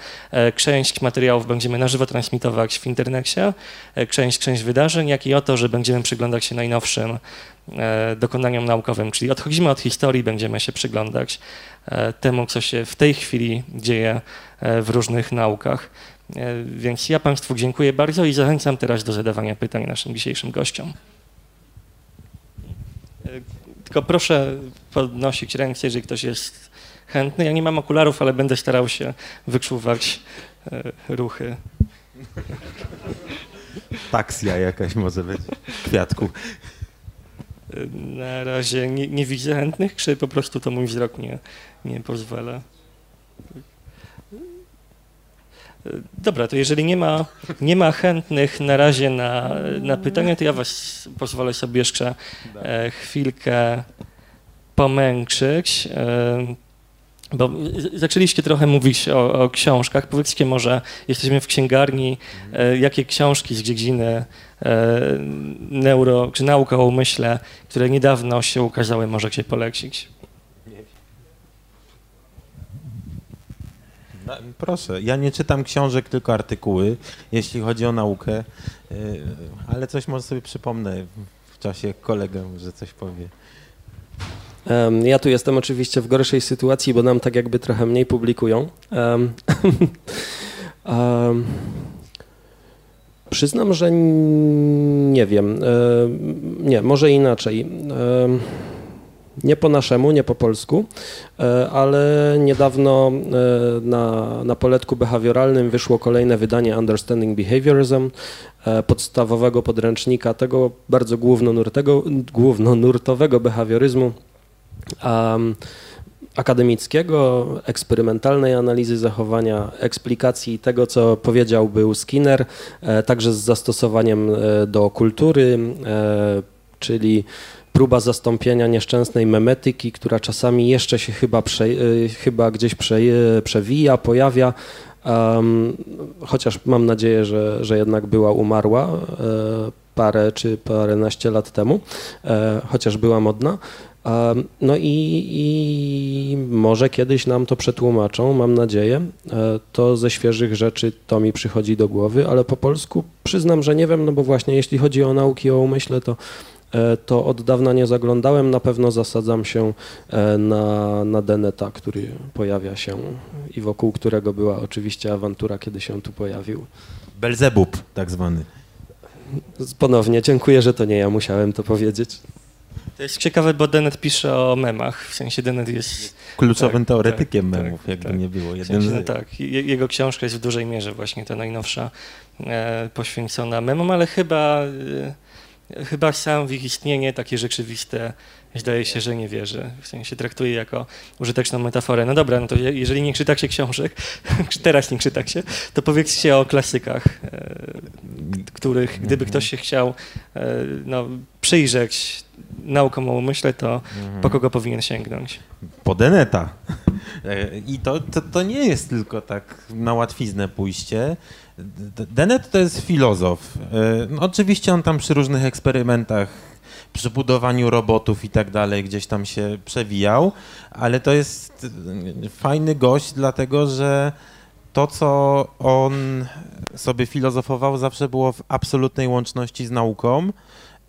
część materiałów będziemy na żywo transmitować w internecie, część, część wydarzeń, jak i o to, że będziemy przyglądać się najnowszym dokonaniom naukowym, czyli odchodzimy od historii, będziemy się przyglądać temu, co się w tej chwili dzieje w różnych naukach. E, więc ja Państwu dziękuję bardzo i zachęcam teraz do zadawania pytań naszym dzisiejszym gościom. E, tylko proszę podnosić ręce, jeżeli ktoś jest chętny. Ja nie mam okularów, ale będę starał się wyczuwać e, ruchy. Taksja jakaś może być, kwiatku. Na razie nie, nie widzę chętnych, czy po prostu to mój wzrok nie, nie pozwala. Dobra, to jeżeli nie ma, nie ma chętnych na razie na, na pytania, to ja was pozwolę sobie jeszcze e, chwilkę pomęczyć. E, bo zaczęliście trochę mówić o, o, książkach. Powiedzcie może, jesteśmy w księgarni, e, jakie książki z dziedziny neuro, czy nauka o umyśle, które niedawno się ukazały, możecie polecić? Proszę, ja nie czytam książek, tylko artykuły, jeśli chodzi o naukę, y, ale coś może sobie przypomnę w czasie kolegę, że coś powie. Ja tu jestem oczywiście w gorszej sytuacji, bo nam tak jakby trochę mniej publikują. Um, przyznam, że nie wiem. Nie, może inaczej. Nie po naszemu, nie po polsku, e, ale niedawno e, na, na poletku behawioralnym wyszło kolejne wydanie Understanding Behaviorism, e, podstawowego podręcznika tego bardzo głównonurtego, głównonurtowego behawioryzmu um, akademickiego, eksperymentalnej analizy zachowania, eksplikacji tego, co powiedział był Skinner, także z zastosowaniem do kultury, czyli próba zastąpienia nieszczęsnej memetyki, która czasami jeszcze się chyba, prze, y, chyba gdzieś prze, przewija, pojawia, um, chociaż mam nadzieję, że, że jednak była umarła e, parę czy paręnaście lat temu, e, chociaż była modna. No i, i, może kiedyś nam to przetłumaczą, mam nadzieję. E, to ze świeżych rzeczy to mi przychodzi do głowy, ale po polsku przyznam, że nie wiem, no bo właśnie jeśli chodzi o nauki o umyśle, to to od dawna nie zaglądałem. Na pewno zasadzam się e, na, na Deneta, który pojawia się i wokół którego była oczywiście awantura, kiedy się tu pojawił. Belzebub tak zwany. Ponownie, dziękuję, że to nie ja musiałem to powiedzieć. To jest ciekawe, bo Denet pisze o memach, w sensie Denet jest... Kluczowym tak, teoretykiem tak, memów, tak, jakby tak. nie było. Jeden w sensie, no tak, jego książka jest w dużej mierze właśnie ta najnowsza e, poświęcona memom, ale chyba... E, chyba sam w ich istnienie takie rzeczywiste zdaje się, że nie wierzy. W sensie traktuje jako użyteczną metaforę. No dobra, no to jeżeli nie czytacie książek, teraz nie czytacie, to powiedzcie o klasykach, e, których gdyby ktoś się chciał e, no, przyjrzeć naukom o umyśle, to mhm. po kogo powinien sięgnąć? Po Deneta. E, I to, to, to nie jest tylko tak na łatwiznę pójście. Dennett to jest filozof. No, oczywiście on tam przy różnych eksperymentach, przy budowaniu robotów i tak dalej gdzieś tam się przewijał, ale to jest fajny gość, dlatego że to, co on sobie filozofował, zawsze było w absolutnej łączności z nauką.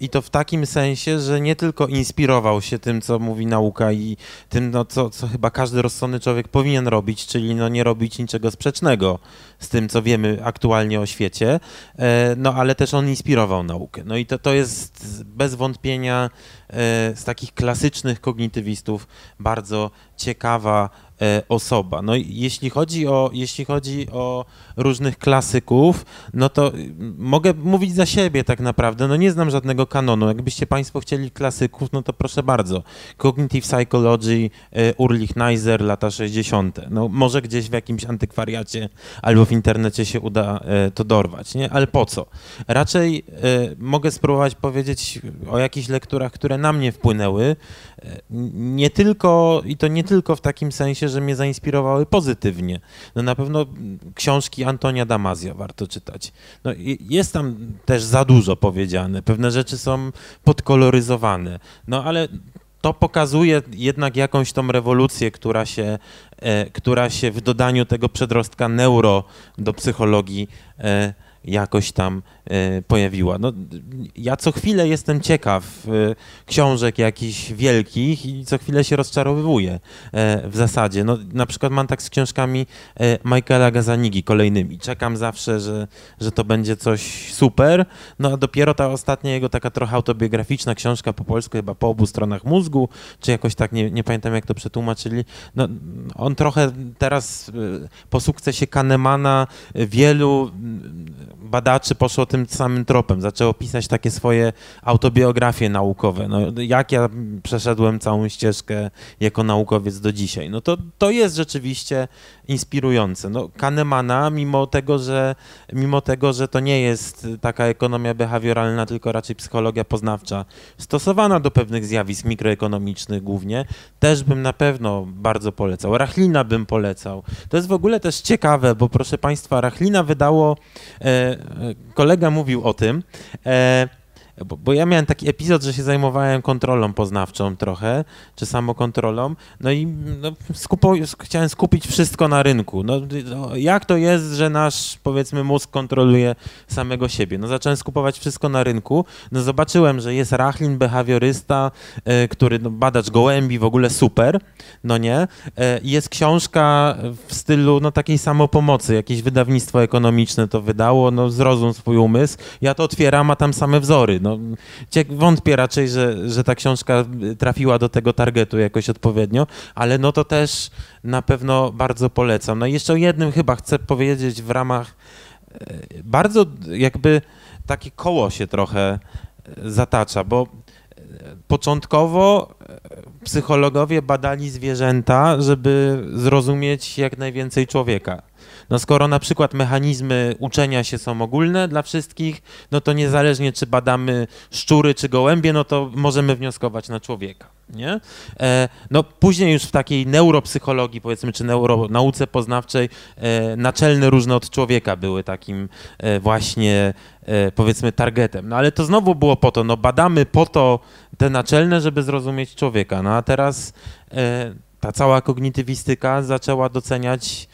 I to w takim sensie, że nie tylko inspirował się tym, co mówi nauka i tym, no, co, co chyba każdy rozsądny człowiek powinien robić, czyli no, nie robić niczego sprzecznego z tym, co wiemy aktualnie o świecie, e, no ale też on inspirował naukę. No i to, to jest bez wątpienia e, z takich klasycznych kognitywistów bardzo ciekawa e, osoba. No jeśli chodzi o, jeśli chodzi o różnych klasyków, no to mogę mówić za siebie tak naprawdę. No nie znam żadnego kanonu. Jakbyście Państwo chcieli klasyków, no to proszę bardzo. Cognitive Psychology, Urlich Neiser, lata 60. No może gdzieś w jakimś antykwariacie albo w internecie się uda to dorwać, nie? Ale po co? Raczej mogę spróbować powiedzieć o jakichś lekturach, które na mnie wpłynęły, nie tylko, i to nie tylko w takim sensie, że mnie zainspirowały pozytywnie. No na pewno książki Antonia Damazja warto czytać. No jest tam też za dużo powiedziane, pewne rzeczy są podkoloryzowane, no ale to pokazuje jednak jakąś tą rewolucję, która się, e, która się w dodaniu tego przedrostka neuro do psychologii e, jakoś tam e, pojawiła. No, ja co chwilę jestem ciekaw e, książek jakichś wielkich i co chwilę się rozczarowywuję e, w zasadzie. No, na przykład mam tak z książkami Michaela Gazanigi kolejnymi. Czekam zawsze, że, że to będzie coś super, no a dopiero ta ostatnia jego taka trochę autobiograficzna książka po polsku, chyba po obu stronach mózgu, czy jakoś tak, nie, nie pamiętam jak to przetłumaczyli, no, on trochę teraz po sukcesie Kahnemana wielu badaczy poszło tym samym tropem, zaczęło pisać takie swoje autobiografie naukowe. No, jak ja przeszedłem całą ścieżkę jako naukowiec do dzisiaj. No to, to jest rzeczywiście inspirujące. No, Kahnemana, mimo tego, że, mimo tego, że to nie jest taka ekonomia behawioralna, tylko raczej psychologia poznawcza, stosowana do pewnych zjawisk mikroekonomicznych głównie, też bym na pewno bardzo polecał. Rachlina bym polecał. To jest w ogóle też ciekawe, bo proszę Państwa, Rachlina wydało, e, kolega mówił o tym, e, bo, bo, ja miałem taki epizod, że się zajmowałem kontrolą poznawczą trochę, czy samokontrolą, no i no, skupo, chciałem skupić wszystko na rynku. No, no, jak to jest, że nasz, powiedzmy, mózg kontroluje samego siebie? No zacząłem skupować wszystko na rynku, no zobaczyłem, że jest Rachlin, behawiorysta, y, który, no, badacz gołębi, w ogóle super, no nie? Y, jest książka w stylu, no takiej samopomocy, jakieś wydawnictwo ekonomiczne to wydało, no zrozum swój umysł, ja to otwieram, a tam same wzory, no, wątpię raczej, że, że ta książka trafiła do tego targetu jakoś odpowiednio, ale no to też na pewno bardzo polecam. No i jeszcze o jednym chyba chcę powiedzieć w ramach e, bardzo jakby takie koło się trochę e, zatacza, bo e, początkowo psychologowie badali zwierzęta, żeby zrozumieć jak najwięcej człowieka. No skoro na przykład mechanizmy uczenia się są ogólne dla wszystkich, no to niezależnie czy badamy szczury czy gołębie, no to możemy wnioskować na człowieka. Nie? E, no później już w takiej neuropsychologii, powiedzmy, czy neuro, nauce poznawczej, e, naczelne różne od człowieka były takim e, właśnie, e, powiedzmy, targetem. No ale to znowu było po to, no badamy po to te naczelne, żeby zrozumieć człowieka. No a teraz e, ta cała kognitywistyka zaczęła doceniać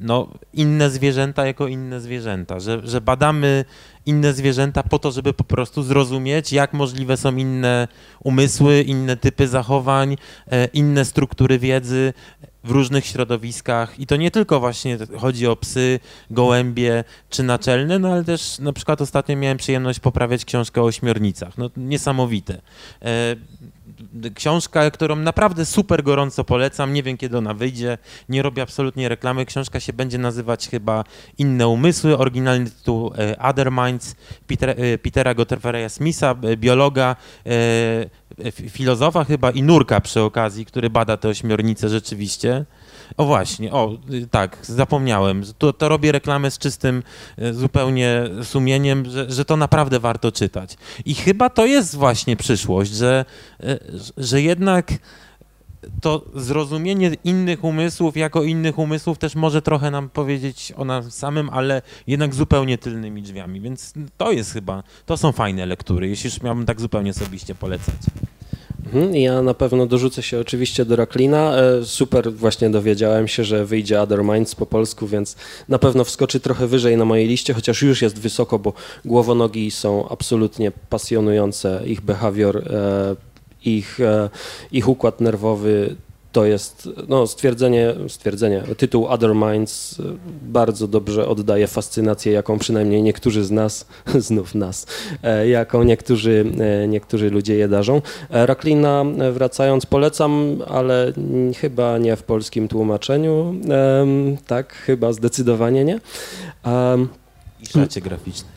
no, inne zwierzęta jako inne zwierzęta, że, że badamy inne zwierzęta po to, żeby po prostu zrozumieć, jak możliwe są inne umysły, inne typy zachowań, e, inne struktury wiedzy w różnych środowiskach. I to nie tylko właśnie chodzi o psy, gołębie czy naczelne, no ale też na przykład ostatnio miałem przyjemność poprawiać książkę o ośmiornicach. No, niesamowite. Książka, którą naprawdę super gorąco polecam. Nie wiem, kiedy ona wyjdzie. Nie robię absolutnie reklamy. Książka się będzie nazywać chyba Inne Umysły. Oryginalny tytuł e, Other Minds Peter, e, Petera Godfreya Smitha, e, biologa, filozofa chyba i nurka przy okazji, który bada te ośmiornice rzeczywiście. O właśnie, o tak, zapomniałem. To, to robię reklamę z czystym e, zupełnie sumieniem, że, że to naprawdę warto czytać. I chyba to jest właśnie przyszłość, że, e, że jednak to zrozumienie innych umysłów jako innych umysłów też może trochę nam powiedzieć o nas samym, ale jednak zupełnie tylnymi drzwiami. Więc to jest chyba, to są fajne lektury, jeśli już miałbym tak zupełnie osobiście polecać. Mhm, ja na pewno dorzucę się oczywiście do Raklina. E, super właśnie dowiedziałem się, że wyjdzie Other Minds po polsku, więc na pewno wskoczy trochę wyżej na mojej liście, chociaż już jest wysoko, bo głowonogi są absolutnie pasjonujące. Ich behawior, e, ich, e, ich układ nerwowy to jest no, stwierdzenie, stwierdzenie, tytuł Other Minds e, bardzo dobrze oddaje fascynację, jaką przynajmniej niektórzy z nas, znów nas, e, jaką niektórzy, e, niektórzy ludzie je darzą. Raklina, wracając, polecam, ale chyba nie w polskim tłumaczeniu. Tak, chyba zdecydowanie nie. I szacie graficznej.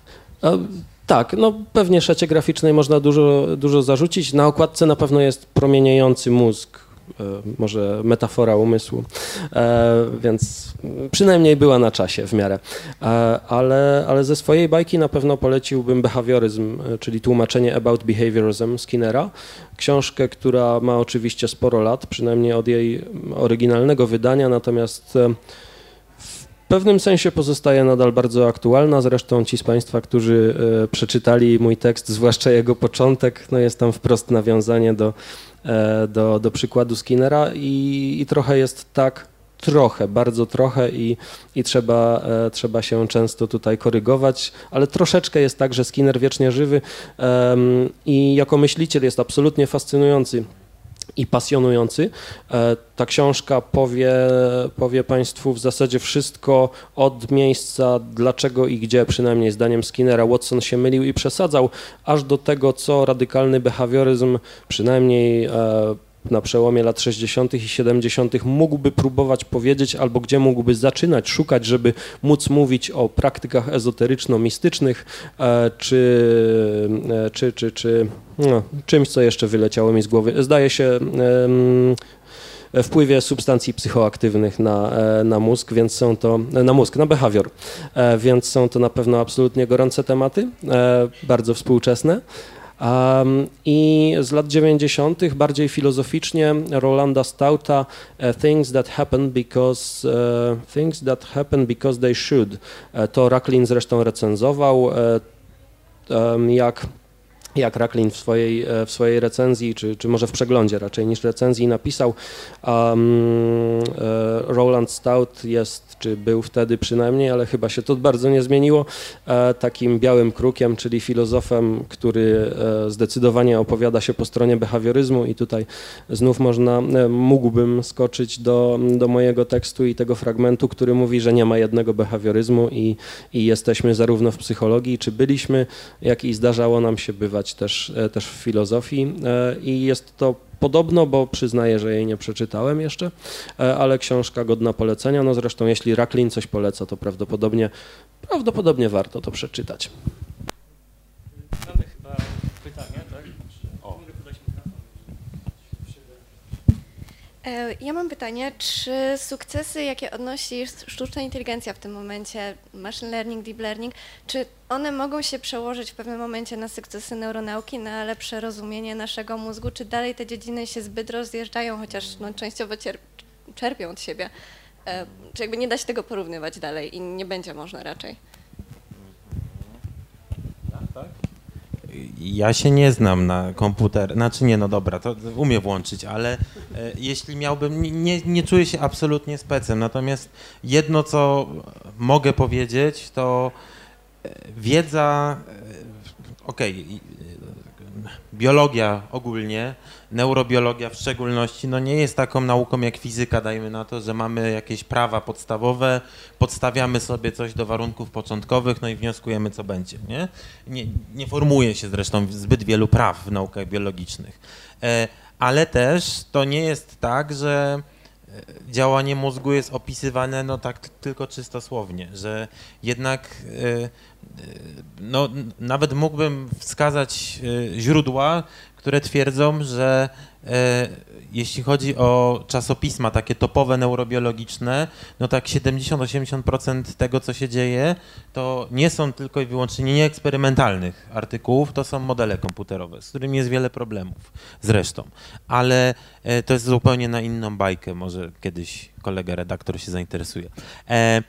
Tak, no pewnie szacie graficznej można dużo, dużo zarzucić. Na okładce na pewno jest promieniejący mózg, E, może metafora umysłu, e, więc przynajmniej była na czasie w miarę. E, ale, ale ze swojej bajki na pewno poleciłbym Behawioryzm, czyli tłumaczenie About Behaviorism Skinnera. Książkę, która ma oczywiście sporo lat, przynajmniej od jej oryginalnego wydania, natomiast w pewnym sensie pozostaje nadal bardzo aktualna. Zresztą ci z Państwa, którzy przeczytali mój tekst, zwłaszcza jego początek, no jest tam wprost nawiązanie do E, do, do przykładu Skinnera i, i trochę jest tak, trochę, bardzo trochę i, i trzeba, e, trzeba się często tutaj korygować, ale troszeczkę jest tak, że Skinner wiecznie żywy i jako myśliciel jest absolutnie fascynujący i pasjonujący. E, ta książka powie, powie Państwu w zasadzie wszystko od miejsca dlaczego i gdzie, przynajmniej zdaniem Skinnera, Watson się mylił i przesadzał, aż do tego, co radykalny behawioryzm, przynajmniej e, na przełomie lat 60. i 70. mógłby próbować powiedzieć, albo gdzie mógłby zaczynać szukać, żeby móc mówić o praktykach ezoteryczno-mistycznych, e, czy, e, czy, czy, czy no, czymś, co jeszcze wyleciało mi z głowy. Zdaje się wpływie substancji psychoaktywnych na, e, na mózg, więc są to, na mózg, na behawior, więc są to na pewno absolutnie gorące tematy, bardzo współczesne. I z lat 90. bardziej filozoficznie Rolanda Stauta uh, Things that happen because uh, things that happen because they should. Uh, to Racklin zresztą recenzował, jak jak Racklin w swojej, e, w swojej recenzji, czy, czy może w przeglądzie raczej niż recenzji napisał, um, Roland Stout jest, czy był wtedy przynajmniej, ale chyba się to bardzo nie zmieniło, e, takim białym krukiem, czyli filozofem, który zdecydowanie opowiada się po stronie behawioryzmu i tutaj znów można, mógłbym skoczyć do, do mojego tekstu i tego fragmentu, który mówi, że nie ma jednego behawioryzmu i, i jesteśmy zarówno w psychologii, czy byliśmy, jak i zdarzało nam się bywać też, e, też w filozofii e, i jest to podobno, bo przyznaję, że jej nie przeczytałem jeszcze, e, ale książka godna polecenia. No zresztą jeśli Raklin coś poleca, to prawdopodobnie, prawdopodobnie warto to przeczytać. Mamy chyba pytanie, tak? Ja mam pytanie, czy sukcesy, jakie odnosi sztuczna inteligencja w tym momencie, machine learning, deep learning, czy one mogą się przełożyć w pewnym momencie na sukcesy neuronauki, na lepsze rozumienie naszego mózgu, czy dalej te dziedziny się zbyt rozjeżdżają, chociaż no, częściowo czerpią od siebie? E, czy jakby nie da się tego porównywać dalej i nie będzie można raczej? Ja się nie znam na komputer, znaczy nie, no dobra, to umiem włączyć, ale e, jeśli miałbym, nie, nie czuję się absolutnie specem, natomiast jedno, co mogę powiedzieć, to e, wiedza, e, okej, okay, biologia ogólnie neurobiologia w szczególności no nie jest taką nauką jak fizyka, dajmy na to, że mamy jakieś prawa podstawowe, podstawiamy sobie coś do warunków początkowych, no i wnioskujemy, co będzie. Nie, nie, nie formułuje się zresztą zbyt wielu praw w naukach biologicznych. E, ale też to nie jest tak, że e, działanie mózgu jest opisywane no tak tylko czystosłownie, że jednak e, no, nawet mógłbym wskazać źródła, które twierdzą, że e, jeśli chodzi o czasopisma takie topowe neurobiologiczne, no tak 70-80% tego, co się dzieje, to nie są tylko i wyłącznie nieeksperymentalnych artykułów, to są modele komputerowe, z którymi jest wiele problemów zresztą. Ale e, to jest zupełnie na inną bajkę, może kiedyś kolega redaktor się zainteresuje. E, e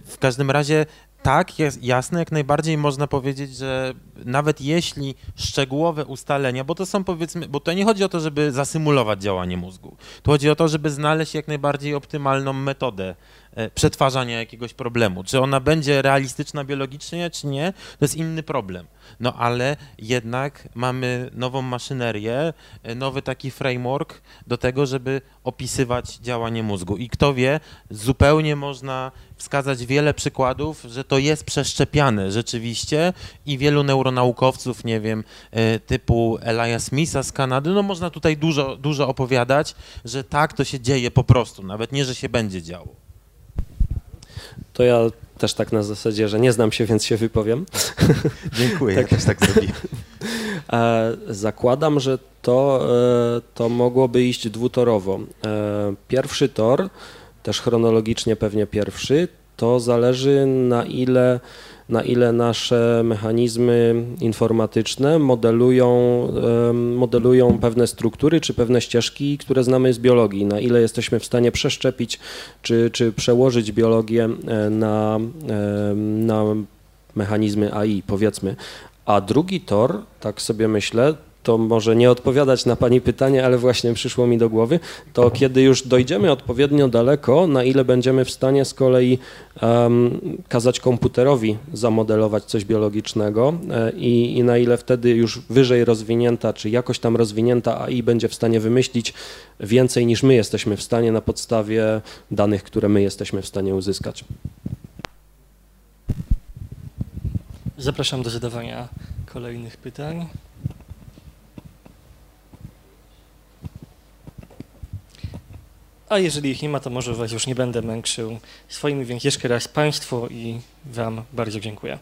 w każdym razie tak, jest jasne, jak najbardziej można powiedzieć, że nawet jeśli szczegółowe ustalenia, bo to są powiedzmy, bo to nie chodzi o to, żeby zasymulować działanie mózgu. Tu chodzi o to, żeby znaleźć jak najbardziej optymalną metodę przetwarzania jakiegoś problemu. Czy ona będzie realistyczna biologicznie, czy nie, to jest inny problem. No ale jednak mamy nową maszynerię, e, nowy taki framework do tego, żeby opisywać działanie mózgu. I kto wie, zupełnie można wskazać wiele przykładów, że to jest przeszczepiane rzeczywiście i wielu neuronaukowców, nie wiem, e, typu Elias Smitha z Kanady, no można tutaj dużo, dużo opowiadać, że tak to się dzieje po prostu, nawet nie, że się będzie działo. To ja też tak na zasadzie, że nie znam się, więc się wypowiem. Dziękuję, tak. ja też tak zrobiłem. E, zakładam, że to, e, to mogłoby iść dwutorowo. Pierwszy tor też chronologicznie pewnie pierwszy, to zależy na ile, na ile nasze mechanizmy informatyczne modelują, modelują pewne struktury czy pewne ścieżki, które znamy z biologii, na ile jesteśmy w stanie przeszczepić czy, czy przełożyć biologię e, na, na mechanizmy AI, powiedzmy. A drugi tor, tak sobie myślę, to może nie odpowiadać na Pani pytanie, ale właśnie przyszło mi do głowy, to kiedy już dojdziemy odpowiednio daleko, na ile będziemy w stanie z kolei um, kazać komputerowi zamodelować coś biologicznego e, i, i na ile wtedy już wyżej rozwinięta, czy jakoś tam rozwinięta AI będzie w stanie wymyślić więcej niż my jesteśmy w stanie na podstawie danych, które my jesteśmy w stanie uzyskać. Zapraszam do zadawania kolejnych pytań. A jeżeli ich nie ma, to może Was już nie będę męczył swoimi, więc jeszcze raz Państwu i Wam bardzo dziękuję.